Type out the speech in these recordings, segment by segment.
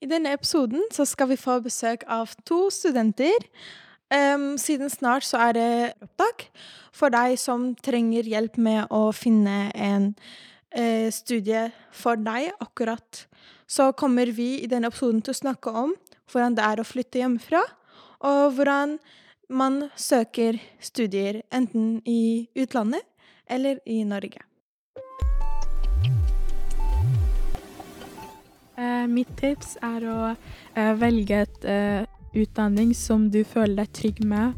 I denne episoden så skal vi få besøk av to studenter. Um, siden snart så er det opptak for deg som trenger hjelp med å finne en uh, studie for deg akkurat. Så kommer vi i denne episoden til å snakke om hvordan det er å flytte hjemmefra, og hvordan man søker studier enten i utlandet eller i Norge. Mitt tips er å eh, velge et eh, utdanning som du føler deg trygg med.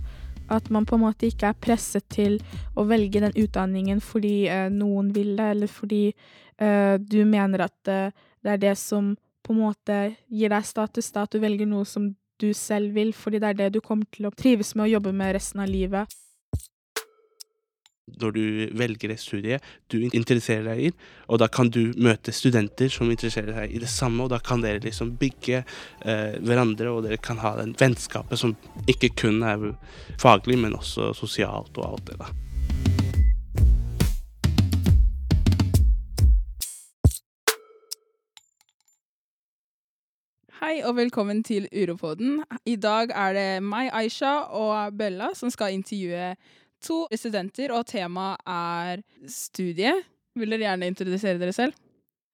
At man på en måte ikke er presset til å velge den utdanningen fordi eh, noen vil det, eller fordi eh, du mener at eh, det er det som på en måte gir deg status, da, at du velger noe som du selv vil, fordi det er det du kommer til å trives med å jobbe med resten av livet når du velger et studie du interesserer deg i, og da kan du møte studenter som interesserer seg i det samme, og da kan dere liksom bygge eh, hverandre, og dere kan ha den vennskapet som ikke kun er faglig, men også sosialt og alt det da. Hei og velkommen til Uropoden. I dag er det meg, Aisha og Bella som skal intervjue to studenter, og temaet er studie. Vil dere gjerne introdusere dere selv?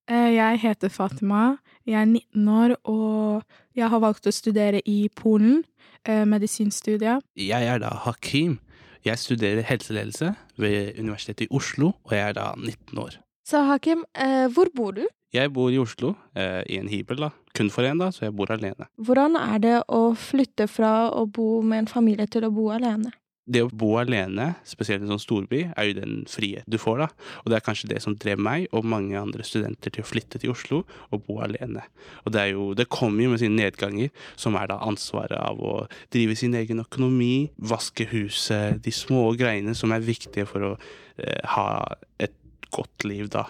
Eh, jeg heter Fatima. Jeg er 19 år, og jeg har valgt å studere i Polen, eh, medisinstudiet. Jeg er da Hakim. Jeg studerer helseledelse ved Universitetet i Oslo, og jeg er da 19 år. Så Hakim, eh, hvor bor du? Jeg bor i Oslo, i en hybel, da. Kun for én, da, så jeg bor alene. Hvordan er det å flytte fra å bo med en familie til å bo alene? Det å bo alene, spesielt i en sånn storby, er jo den frihet du får, da. Og det er kanskje det som drev meg og mange andre studenter til å flytte til Oslo og bo alene. Og det jo Det kommer jo med sine nedganger, som er da ansvaret av å drive sin egen økonomi, vaske huset, de små greiene som er viktige for å eh, ha et godt liv, da.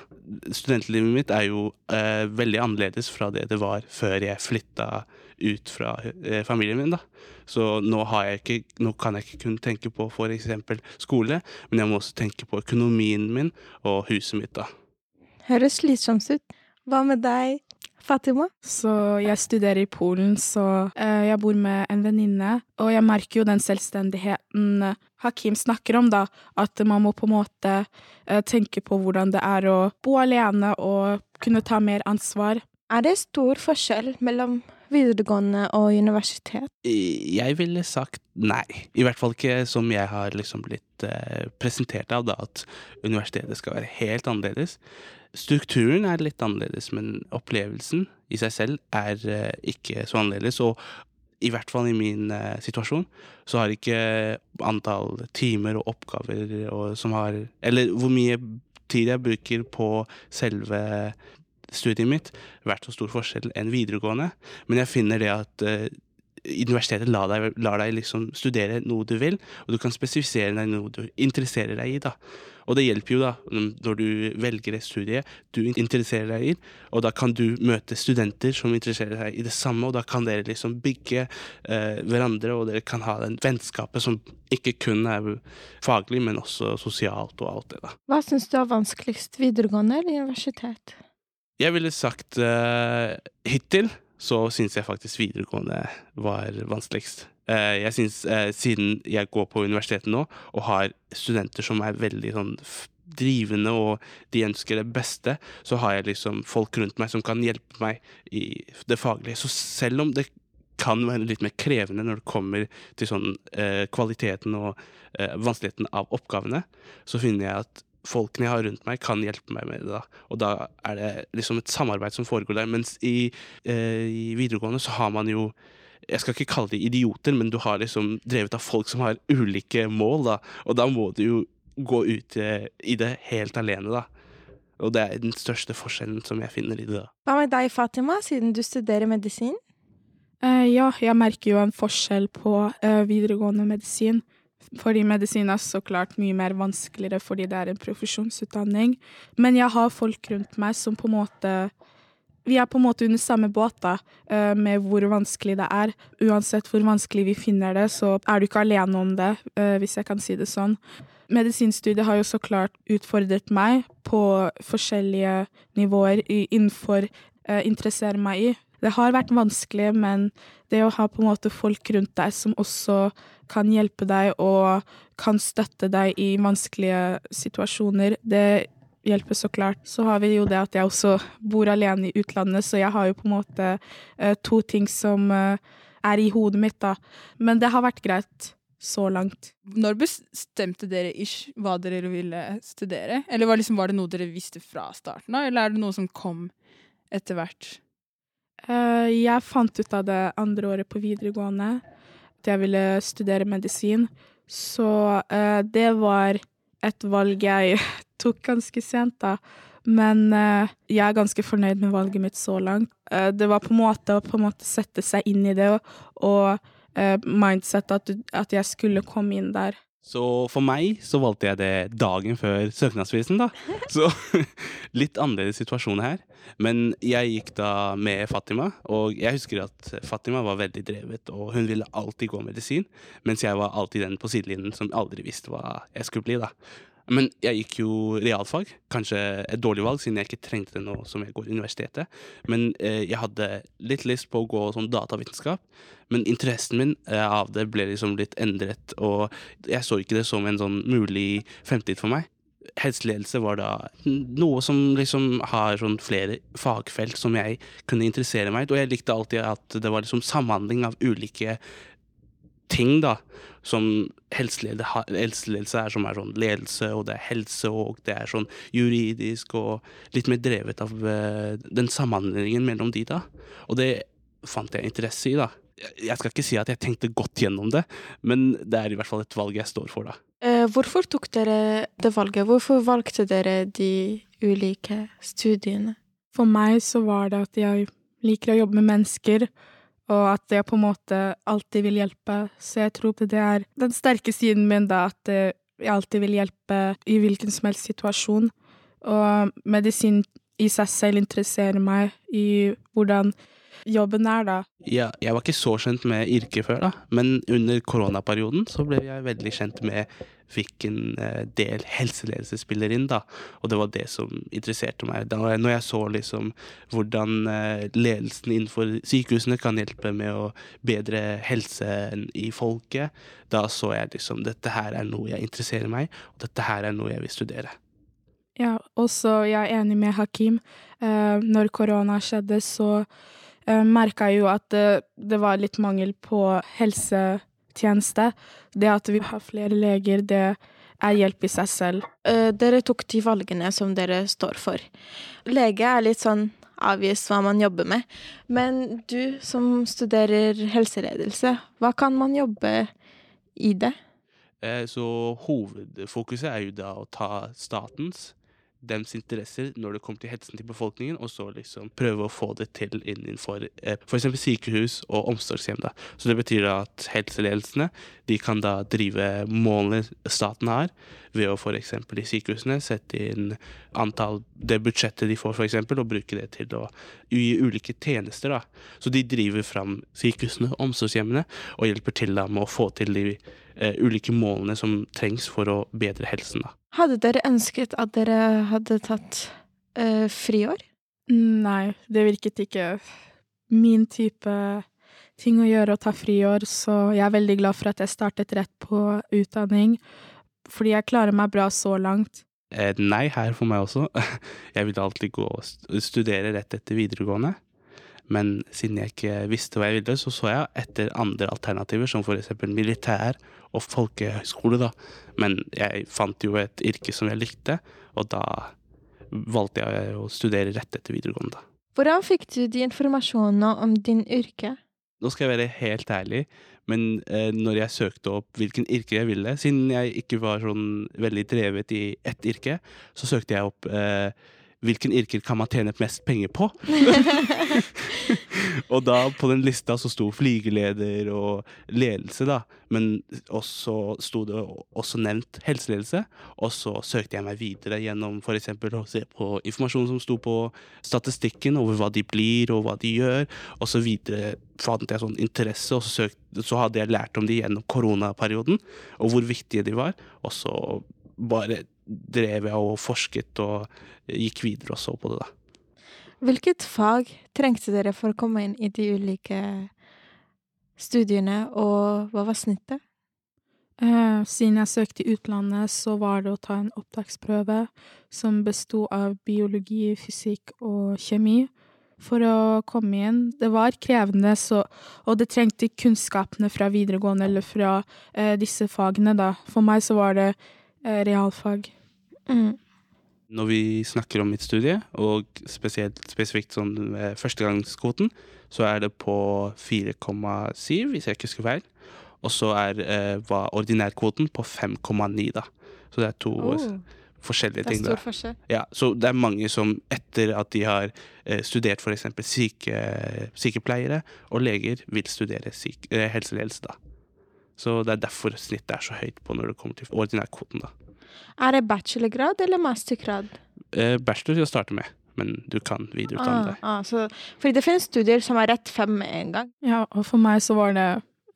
Studentlivet mitt er jo eh, veldig annerledes fra det det var før jeg flytta ut fra eh, familien min, da. Så nå, ikke, nå, kan jeg ikke kun tenke på f.eks. skole, men jeg må også tenke på økonomien min og huset mitt, da. Høres slitsomt ut. Hva med deg, Fatima? Så jeg studerer i Polen, så uh, jeg bor med en venninne. Og jeg merker jo den selvstendigheten Hakim snakker om, da. At man må på en måte uh, tenke på hvordan det er å bo alene og kunne ta mer ansvar. Er det stor forskjell mellom videregående og universitet? Jeg ville sagt nei. I hvert fall ikke som jeg har liksom blitt uh, presentert av, da, at universitetet skal være helt annerledes. Strukturen er litt annerledes, men opplevelsen i seg selv er uh, ikke så annerledes. Og i hvert fall i min uh, situasjon, så har ikke antall timer og oppgaver og, som har Eller hvor mye tid jeg bruker på selve studiet mitt vært så stor forskjell enn videregående. Men jeg finner det at uh, universitetet lar deg, lar deg, liksom studere noe du vil, og du kan spesifisere deg noe du interesserer deg i. da. Og det hjelper jo da, når du velger et studie du interesserer deg i, og da kan du møte studenter som interesserer seg i det samme, og da kan dere liksom bygge eh, hverandre, og dere kan ha den vennskapet som ikke kun er faglig, men også sosialt og alt det, da. Hva syns du er vanskeligst, videregående eller universitet? Jeg ville sagt uh, hittil så syns jeg faktisk videregående var vanskeligst. Uh, jeg syns, uh, siden jeg går på universitetet nå og har studenter som er veldig sånn drivende og de ønsker det beste, så har jeg liksom folk rundt meg som kan hjelpe meg i det faglige. Så selv om det kan være litt mer krevende når det kommer til sånn kvaliteten og vanskeligheten av oppgavene, så finner jeg at folkene jeg har rundt meg, kan hjelpe meg med det. da. Og da er det liksom et samarbeid som foregår der. Mens i, eh, i videregående så har man jo jeg skal ikke kalle de idioter, men du har liksom drevet av folk som har ulike mål, da. Og da må du jo gå ut eh, i det helt alene, da. Og det er den største forskjellen som jeg finner i det. da. Hva med deg, Fatima, siden du studerer medisin? Uh, ja, jeg merker jo en forskjell på uh, videregående medisin. Fordi medisin er så klart mye mer vanskeligere fordi det er en profesjonsutdanning. Men jeg har folk rundt meg som på en måte Vi er på en måte under samme båt da, eh, med hvor vanskelig det er. Uansett hvor vanskelig vi finner det, så er du ikke alene om det, eh, hvis jeg kan si det sånn. Medisinstudiet har jo så klart utfordret meg på forskjellige nivåer innenfor uh, interesserer meg i. Det har vært vanskelig, men det å ha på en måte folk rundt deg som også kan hjelpe deg og kan støtte deg i vanskelige situasjoner, det hjelper så klart. Så har vi jo det at jeg også bor alene i utlandet, så jeg har jo på en måte eh, to ting som eh, er i hodet mitt, da. Men det har vært greit så langt. Når bestemte dere ish hva dere ville studere? Eller var, liksom, var det noe dere visste fra starten av, eller er det noe som kom etter hvert? Eh, jeg fant ut av det andre året på videregående at jeg ville studere medisin. Så eh, det var et valg jeg tok ganske sent, da. Men eh, jeg er ganske fornøyd med valget mitt så langt. det var på en måte å på en måte sette seg inn i det, og, og mindset at, at jeg skulle komme inn der. Så for meg så valgte jeg det dagen før søknadsfristen, da. Så litt annerledes situasjon her. Men jeg gikk da med Fatima, og jeg husker at Fatima var veldig drevet, og hun ville alltid gå medisin, mens jeg var alltid den på sidelinjen som aldri visste hva jeg skulle bli, da. Men jeg gikk jo realfag. Kanskje et dårlig valg, siden jeg ikke trengte det nå som jeg går universitetet. Men eh, jeg hadde litt lyst på å gå sånn datavitenskap. Men interessen min eh, av det ble liksom litt endret, og jeg så ikke det som en sånn mulig fremtid for meg. Helseledelse var da noe som liksom har sånn flere fagfelt som jeg kunne interessere meg i, og jeg likte alltid at det var liksom samhandling av ulike ting, da, som helseledelse er, som er sånn ledelse, og det er helse, og det er sånn juridisk, og litt mer drevet av uh, den samhandlingen mellom de, da. Og det fant jeg interesse i, da. Jeg skal ikke si at jeg tenkte godt gjennom det, men det er i hvert fall et valg jeg står for, da. Uh, hvorfor tok dere det valget? Hvorfor valgte dere de ulike studiene? For meg så var det at jeg liker å jobbe med mennesker, og at jeg på en måte alltid vil hjelpe. Så jeg tror det er den sterke siden min, da, at jeg alltid vil hjelpe i hvilken som helst situasjon. Og medisin i seg selv interesserer meg i hvordan jobben er, da. Ja, jeg var ikke så kjent med yrket før, da, men under koronaperioden så ble jeg veldig kjent med hvilken en del helseledelse spiller inn, da. Og det var det som interesserte meg. Da når jeg så liksom hvordan eh, ledelsen innenfor sykehusene kan hjelpe med å bedre helsen i folket, da så jeg liksom dette her er noe jeg interesserer meg, og dette her er noe jeg vil studere. Ja, også jeg er enig med Hakim. Eh, når korona skjedde, så eh, merka jeg jo at det, det var litt mangel på helsetjeneste. Det at vi har flere leger, det er hjelp i seg selv. Uh, dere tok de valgene som dere står for. Lege er litt sånn avvist hva man jobber med. Men du som studerer helseledelse, hva kan man jobbe i det? Så hovedfokuset er jo da å ta statens dems interesser når det kommer til helsen til befolkningen, og så liksom prøve å få det til innenfor eh, f.eks. sykehus og omsorgshjem. da. Så det betyr at helseledelsene de kan da drive målene staten har, ved å f.eks. i sykehusene sette inn antall det budsjettet de får, f.eks., og bruke det til å gi ulike tjenester. da. Så de driver fram sykehusene og omsorgshjemmene og hjelper til da med å få til de ulike målene som trengs for å bedre helsen. da. Hadde dere ønsket at dere hadde tatt eh, friår? Nei, det virket ikke min type ting å gjøre å ta friår, så jeg er veldig glad for at jeg startet rett på utdanning, fordi jeg klarer meg bra så langt. Eh, nei her for meg også. Jeg ville alltid gå og studere rett etter videregående. Men siden jeg ikke visste hva jeg ville, så så jeg etter andre alternativer, som eksempel militær og folkehøyskole, da. Men jeg fant jo et yrke som jeg likte, og da valgte jeg å studere rett etter videregående, da. Hvordan fikk du de informasjonene om din yrke? Nå skal jeg være helt ærlig, men eh, når jeg søkte opp hvilken yrke jeg ville, siden jeg ikke var sånn veldig drevet i ett yrke, så søkte jeg opp eh, hvilken yrker kan man tjene mest penger på? og da på den lista så sto flygeleder og ledelse, da. Men også sto det også nevnt helseledelse. Og så søkte jeg meg videre gjennom f.eks. å se på informasjon som sto på statistikken over hva de blir og hva de gjør. Og så videre fant jeg sånn interesse, og så, søkte, så hadde jeg lært om de gjennom koronaperioden, og hvor viktige de var. Og så bare drev jeg og forsket og gikk videre og så på det, da. Hvilket fag trengte dere for å komme inn i de ulike studiene, og hva var snittet? Eh, siden jeg søkte i utlandet, så var det å ta en opptaksprøve som besto av biologi, fysikk og kjemi for å komme inn. Det var krevende, så, og det trengte kunnskapene fra videregående eller fra eh, disse fagene, da. For meg så var det eh, realfag. Mm. Når vi snakker om mitt studie, og spesielt, spesifikt sånn med førstegangskvoten, så er det på 4,7, hvis jeg ikke husker feil. Og så er eh, var ordinærkvoten på 5,9, da. Så det er to Oh, forskjellige det er stor forskjell. Ja, så det er mange som etter at de har eh, studert f.eks. Syke, sykepleiere og leger, vil studere syk, eh, helseledelse, da. Så det er derfor snittet er så høyt på når det kommer til ordinærkvoten, da. Er det bachelorgrad eller mastergrad? Eh, bachelor til å starte med, men du kan videreutdanne Ah, deg. ah, så, fordi det finnes studier som er rett fem med en gang. Ja, og for meg så var det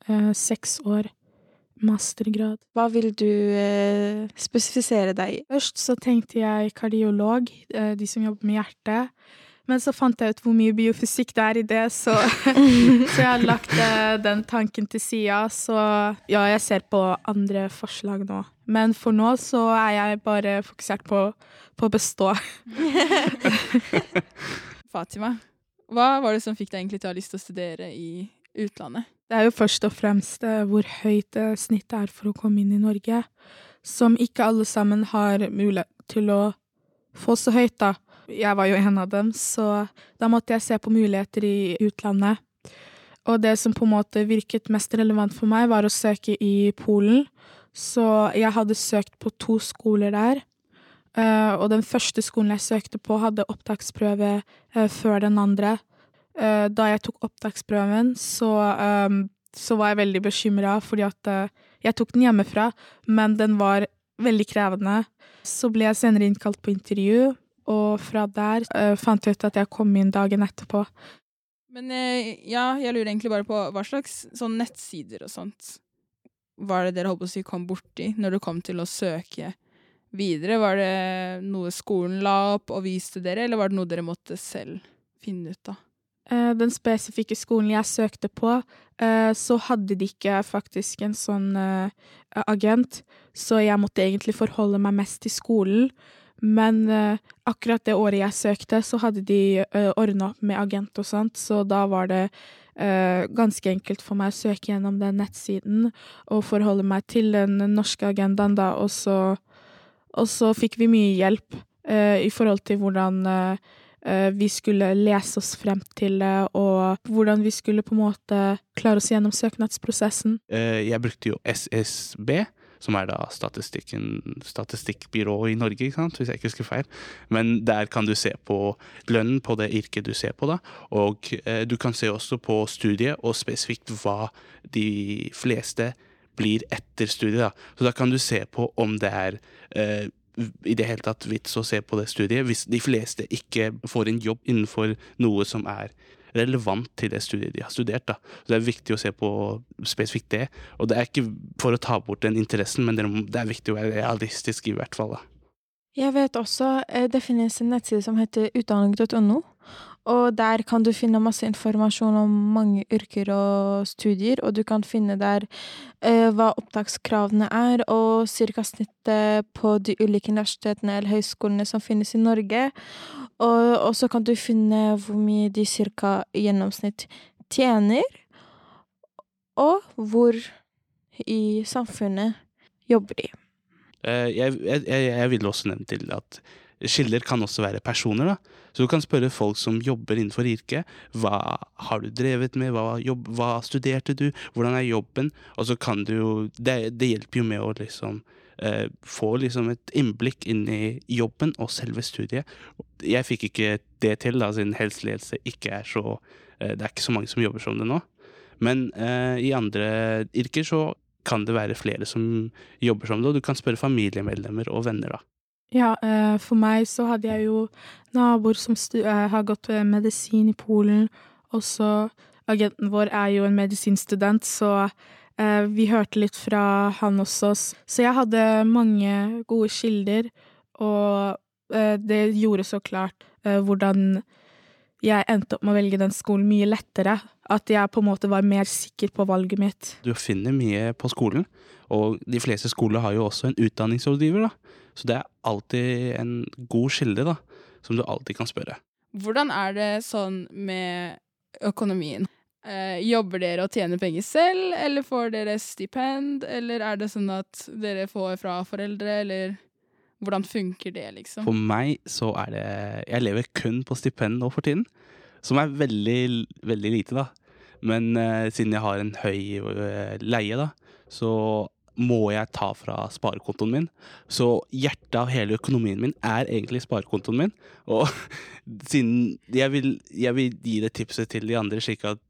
eh, seks år mastergrad. Hva vil du eh, spesifisere deg i? Først så tenkte jeg kardiolog, eh, de som jobber med hjertet. Men så fant jeg ut hvor mye biofysikk det er i det, så, så jeg har lagt eh, den tanken til sida. Så ja, jeg ser på andre forslag nå. Men for nå så er jeg bare fokusert på, på å bestå. Fatima, hva var det som fikk deg egentlig til å ha lyst til å studere i utlandet? Det er jo først og fremst eh, hvor høyt eh, snittet er for å komme inn i Norge, som ikke alle sammen har mulighet til å få så høyt, da. Jeg var jo en av dem, så da måtte jeg se på muligheter i utlandet. Og det som på en måte virket mest relevant for meg, var å søke i Polen. Så jeg hadde søkt på to skoler der. Eh, og den første skolen jeg søkte på, hadde opptaksprøve eh, før den andre. Eh, da jeg tok opptaksprøven, så, så var jeg veldig bekymra, fordi at jeg tok den hjemmefra, men den var veldig krevende. Så ble jeg senere innkalt på intervju, og fra der uh, fant jeg ut at jeg kom inn dagen etterpå. Men uh, ja, jeg lurer egentlig bare på hva slags sånn nettsider og sånt var det dere holdt på å si kom borti når det kom til å søke videre? Var det noe skolen la opp og viste dere, eller var det noe dere måtte selv finne ut av? Eh, Den spesifikke skolen jeg søkte på, så hadde de ikke faktisk en sånn agent, så jeg måtte egentlig forholde meg mest til skolen. Men eh, akkurat det året jeg søkte, så hadde de uh, ordna opp med agent og sånt, så da var det eh, ganske enkelt for meg å søke gjennom den nettsiden og forholde meg til den norske agendaen, da, og så, og så fikk vi mye hjelp eh, i forhold til hvordan eh, eh, vi skulle lese oss frem til det, og hvordan vi skulle på en måte klare oss gjennom søknadsprosessen. Eh, jeg brukte jo SSB, som er da statistikkbyrået i Norge, hvis jeg ikke husker feil. Men der kan du se på lønnen på det yrket du ser på, da. Og eh, du kan se også på studiet, og spesifikt hva de fleste blir etter studiet. da. Så da kan du se på om det er eh, i det hele tatt vits å se på det studiet, hvis de fleste ikke får en jobb innenfor noe som er relevant til det studiet de har studert. Da. Så Det er viktig å se på spesifikt det. Og det er ikke for å ta bort den interessen, men det er- viktig å være realistisk i hvert fall. Da. Jeg vet også eh, det finnes en nettside som heter utdanning.no. Og der kan du finne masse informasjon om mange yrker og studier, og du kan finne der eh, hva opptakskravene er, og cirka snittet på de ulike universitetene eller høyskolene som finnes i Norge. Og, så kan du finne hvor mye de cirka i gjennomsnitt tjener, og hvor i samfunnet jobber de. Eh, jeg, jeg jeg vil også nevne til at skiller kan også være personer. da. Så du kan spørre folk som jobber innenfor yrket. Hva har du drevet med? Hva, jobb, hva studerte du? Hvordan er jobben? Og så kan du jo Det, det hjelper jo med å liksom eh, får liksom et innblikk inn i jobben og selve studiet. Jeg fikk ikke det til, da, siden helseledelse ikke er så eh, Det er ikke så mange som jobber som det nå. Men eh, i andre yrker så kan det være flere som jobber som det, og du kan spørre familiemedlemmer og venner, da. Ja, eh, for meg så hadde jeg jo naboer som eh, har gått eh, medisin i Polen, og så agenten vår er jo en medisinstudent, så vi hørte litt fra han også. Så jeg hadde mange gode kilder, og eh, det gjorde så klart eh, hvordan jeg endte opp med å velge den skolen mye lettere. At jeg på en måte var mer sikker på valget mitt. Du finner mye på skolen, og de fleste skoler har jo også en utdanningsrådgiver, da. Så det er alltid en god kilde, da, som du alltid kan spørre. Hvordan er det sånn med økonomien? Eh, jobber dere og tjener penger selv, eller får dere stipend, eller er det sånn at dere får fra foreldre, eller hvordan funker det, liksom? For meg så er det Jeg lever kun på stipend nå for tiden, som er veldig, veldig lite, da. Men eh, siden jeg har en høy eh, leie, da, så må jeg ta fra sparekontoen min. Så hjertet av hele økonomien min er egentlig sparekontoen min. Og siden jeg vil, jeg vil gi det tipset til de andre, slik at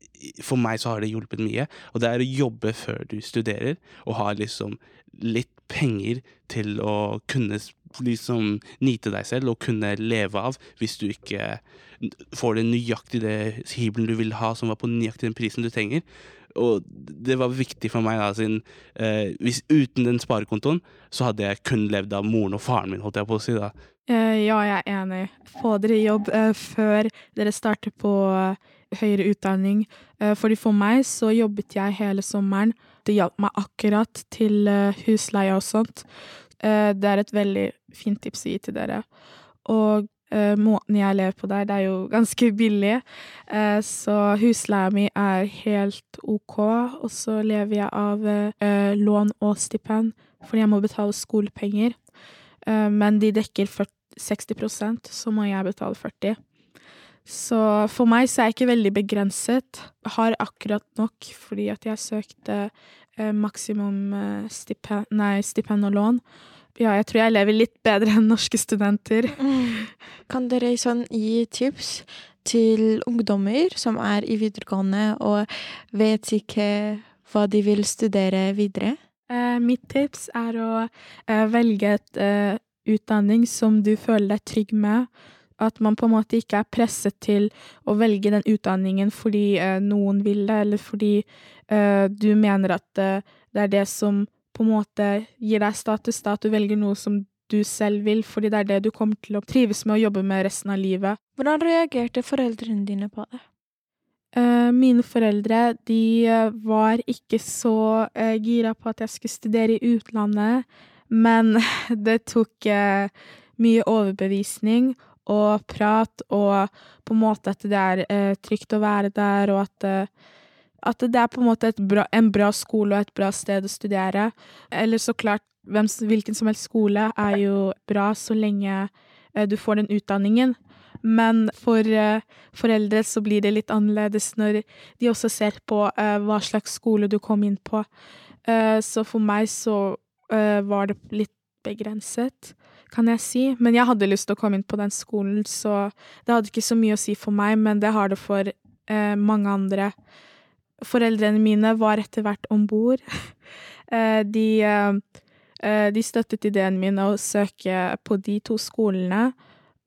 for meg så har det hjulpet mye. Og det er å jobbe før du studerer, og ha liksom litt penger til å kunne liksom nyte deg selv og kunne leve av hvis du ikke får det nøyaktig det hybelen du vil ha, som var på nøyaktig den prisen du trenger. Og det var viktig for meg, da, siden eh, hvis uten den sparekontoen, så hadde jeg kun levd av moren og faren min, holdt jeg på å si. da. Eh, ja, jeg er enig. Få dere jobb eh, før dere starter på eh, høyere utdanning. Eh, fordi for meg så jobbet jeg hele sommeren. Det hjalp meg akkurat til eh, husleie og sånt. Det er et veldig fint tips å gi til dere. Og eh, måten jeg lever på der, det er jo ganske billig. Uh, så husleia mi er helt OK, og så lever jeg av uh, lån og stipend, fordi jeg må betale skolepenger. Men de dekker 40, 60% så må jeg betale 40 Så for meg så er jeg ikke veldig begrenset. Har akkurat nok fordi at jeg søkte maksimum stipend, nei, stipend og lån. Ja, jeg tror jeg lever litt bedre enn norske studenter. Kan dere sånn gi tips til ungdommer som er i videregående og vet ikke hva de vil studere videre? Eh, mitt tips er å eh, velge et eh, utdanning som du føler deg trygg med. At man på en måte ikke er presset til å velge den utdanningen fordi eh, noen vil det, eller fordi eh, du mener at eh, det er det som på en måte gir deg status, da, at du velger noe som du selv vil, fordi det er det du kommer til å trives med å jobbe med resten av livet. Hvordan reagerte foreldrene dine på det? Eh, mine foreldre, de eh, var ikke så eh, gira på at jeg skulle studere i utlandet, men det tok mye overbevisning og prat, og på en måte at det er trygt å være der, og at, at det er på en måte bra, en bra skole og et bra sted å studere. Eller så klart, hvem, hvilken som helst skole er jo bra så lenge eh, du får den utdanningen. Men for eh, foreldre så blir det litt annerledes når de også ser på eh, hva slags skole du kom inn på. Så for meg så var det litt begrenset, kan jeg si. Men jeg hadde lyst til å komme inn på den skolen, så det hadde ikke så mye å si for meg, men det har det for mange andre. Foreldrene mine var etter hvert om bord. Eh, de, eh, eh, de støttet ideen min å søke på de to skolene,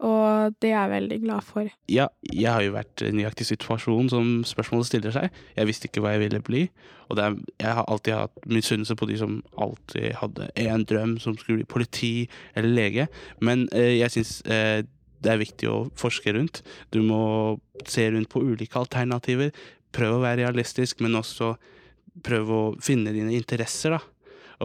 og det er jeg veldig glad for. Ja, jeg har jo vært i nøyaktig situasjon som spørsmålet stiller seg. Jeg visste ikke hva jeg ville bli, og er, jeg har alltid hatt misunnelse på de som alltid hadde én drøm, som skulle bli politi eller lege. Men jeg syns det er viktig å forske rundt. Du må se rundt på ulike alternativer. Prøve å være realistisk, men også prøv å finne dine interesser, da.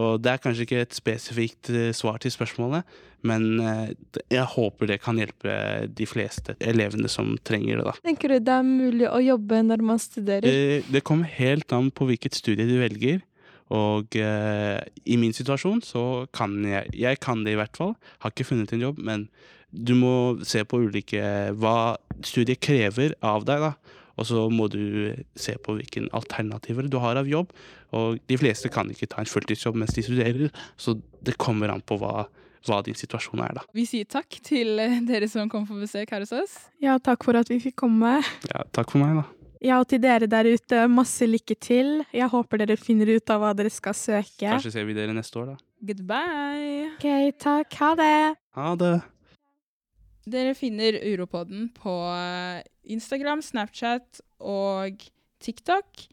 Og det er kanskje ikke et spesifikt eh, svar til spørsmålet, men eh, jeg håper det kan hjelpe de fleste elevene som trenger det, da. Tenker du det er mulig å jobbe når man studerer? Eh, Det kommer helt an på hvilket studie du velger. Og eh, i min situasjon så kan jeg Jeg kan det i hvert fall. Har ikke funnet en jobb, men du må se på ulike Hva studiet krever av deg, da. Og så må du se på hvilke alternativer du har av jobb. Og de fleste kan ikke ta en fulltidsjobb mens de studerer, så det kommer an på hva, hva din situasjon er, da. Vi sier takk til eh, dere som kom på besøk her hos oss. Ja, takk for at vi fikk komme. Ja, takk for meg, da. Ja, og til dere der ute, masse lykke til. Jeg håper dere finner ut av hva dere skal søke. Kanskje ser vi dere neste år, da. Goodbye! OK, takk. Ha det. Ha det. Dere finner Uropodden på eh, Instagram, Snapchat og TikTok.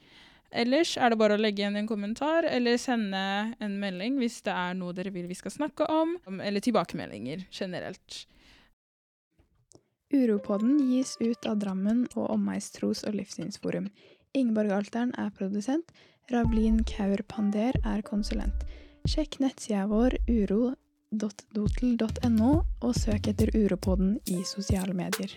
Ellers er det bare å legge igjen en kommentar eller sende en melding hvis det er noe dere vil vi skal snakke om, eller tilbakemeldinger generelt. Uropodden gis ut av Drammen og Omegns tros- og livssynsforum. Ingeborg Alteren er produsent. Ravlin Kaur Pander er konsulent. Sjekk nettsida vår uro.dotel.no, og søk etter Uropodden i sosiale medier.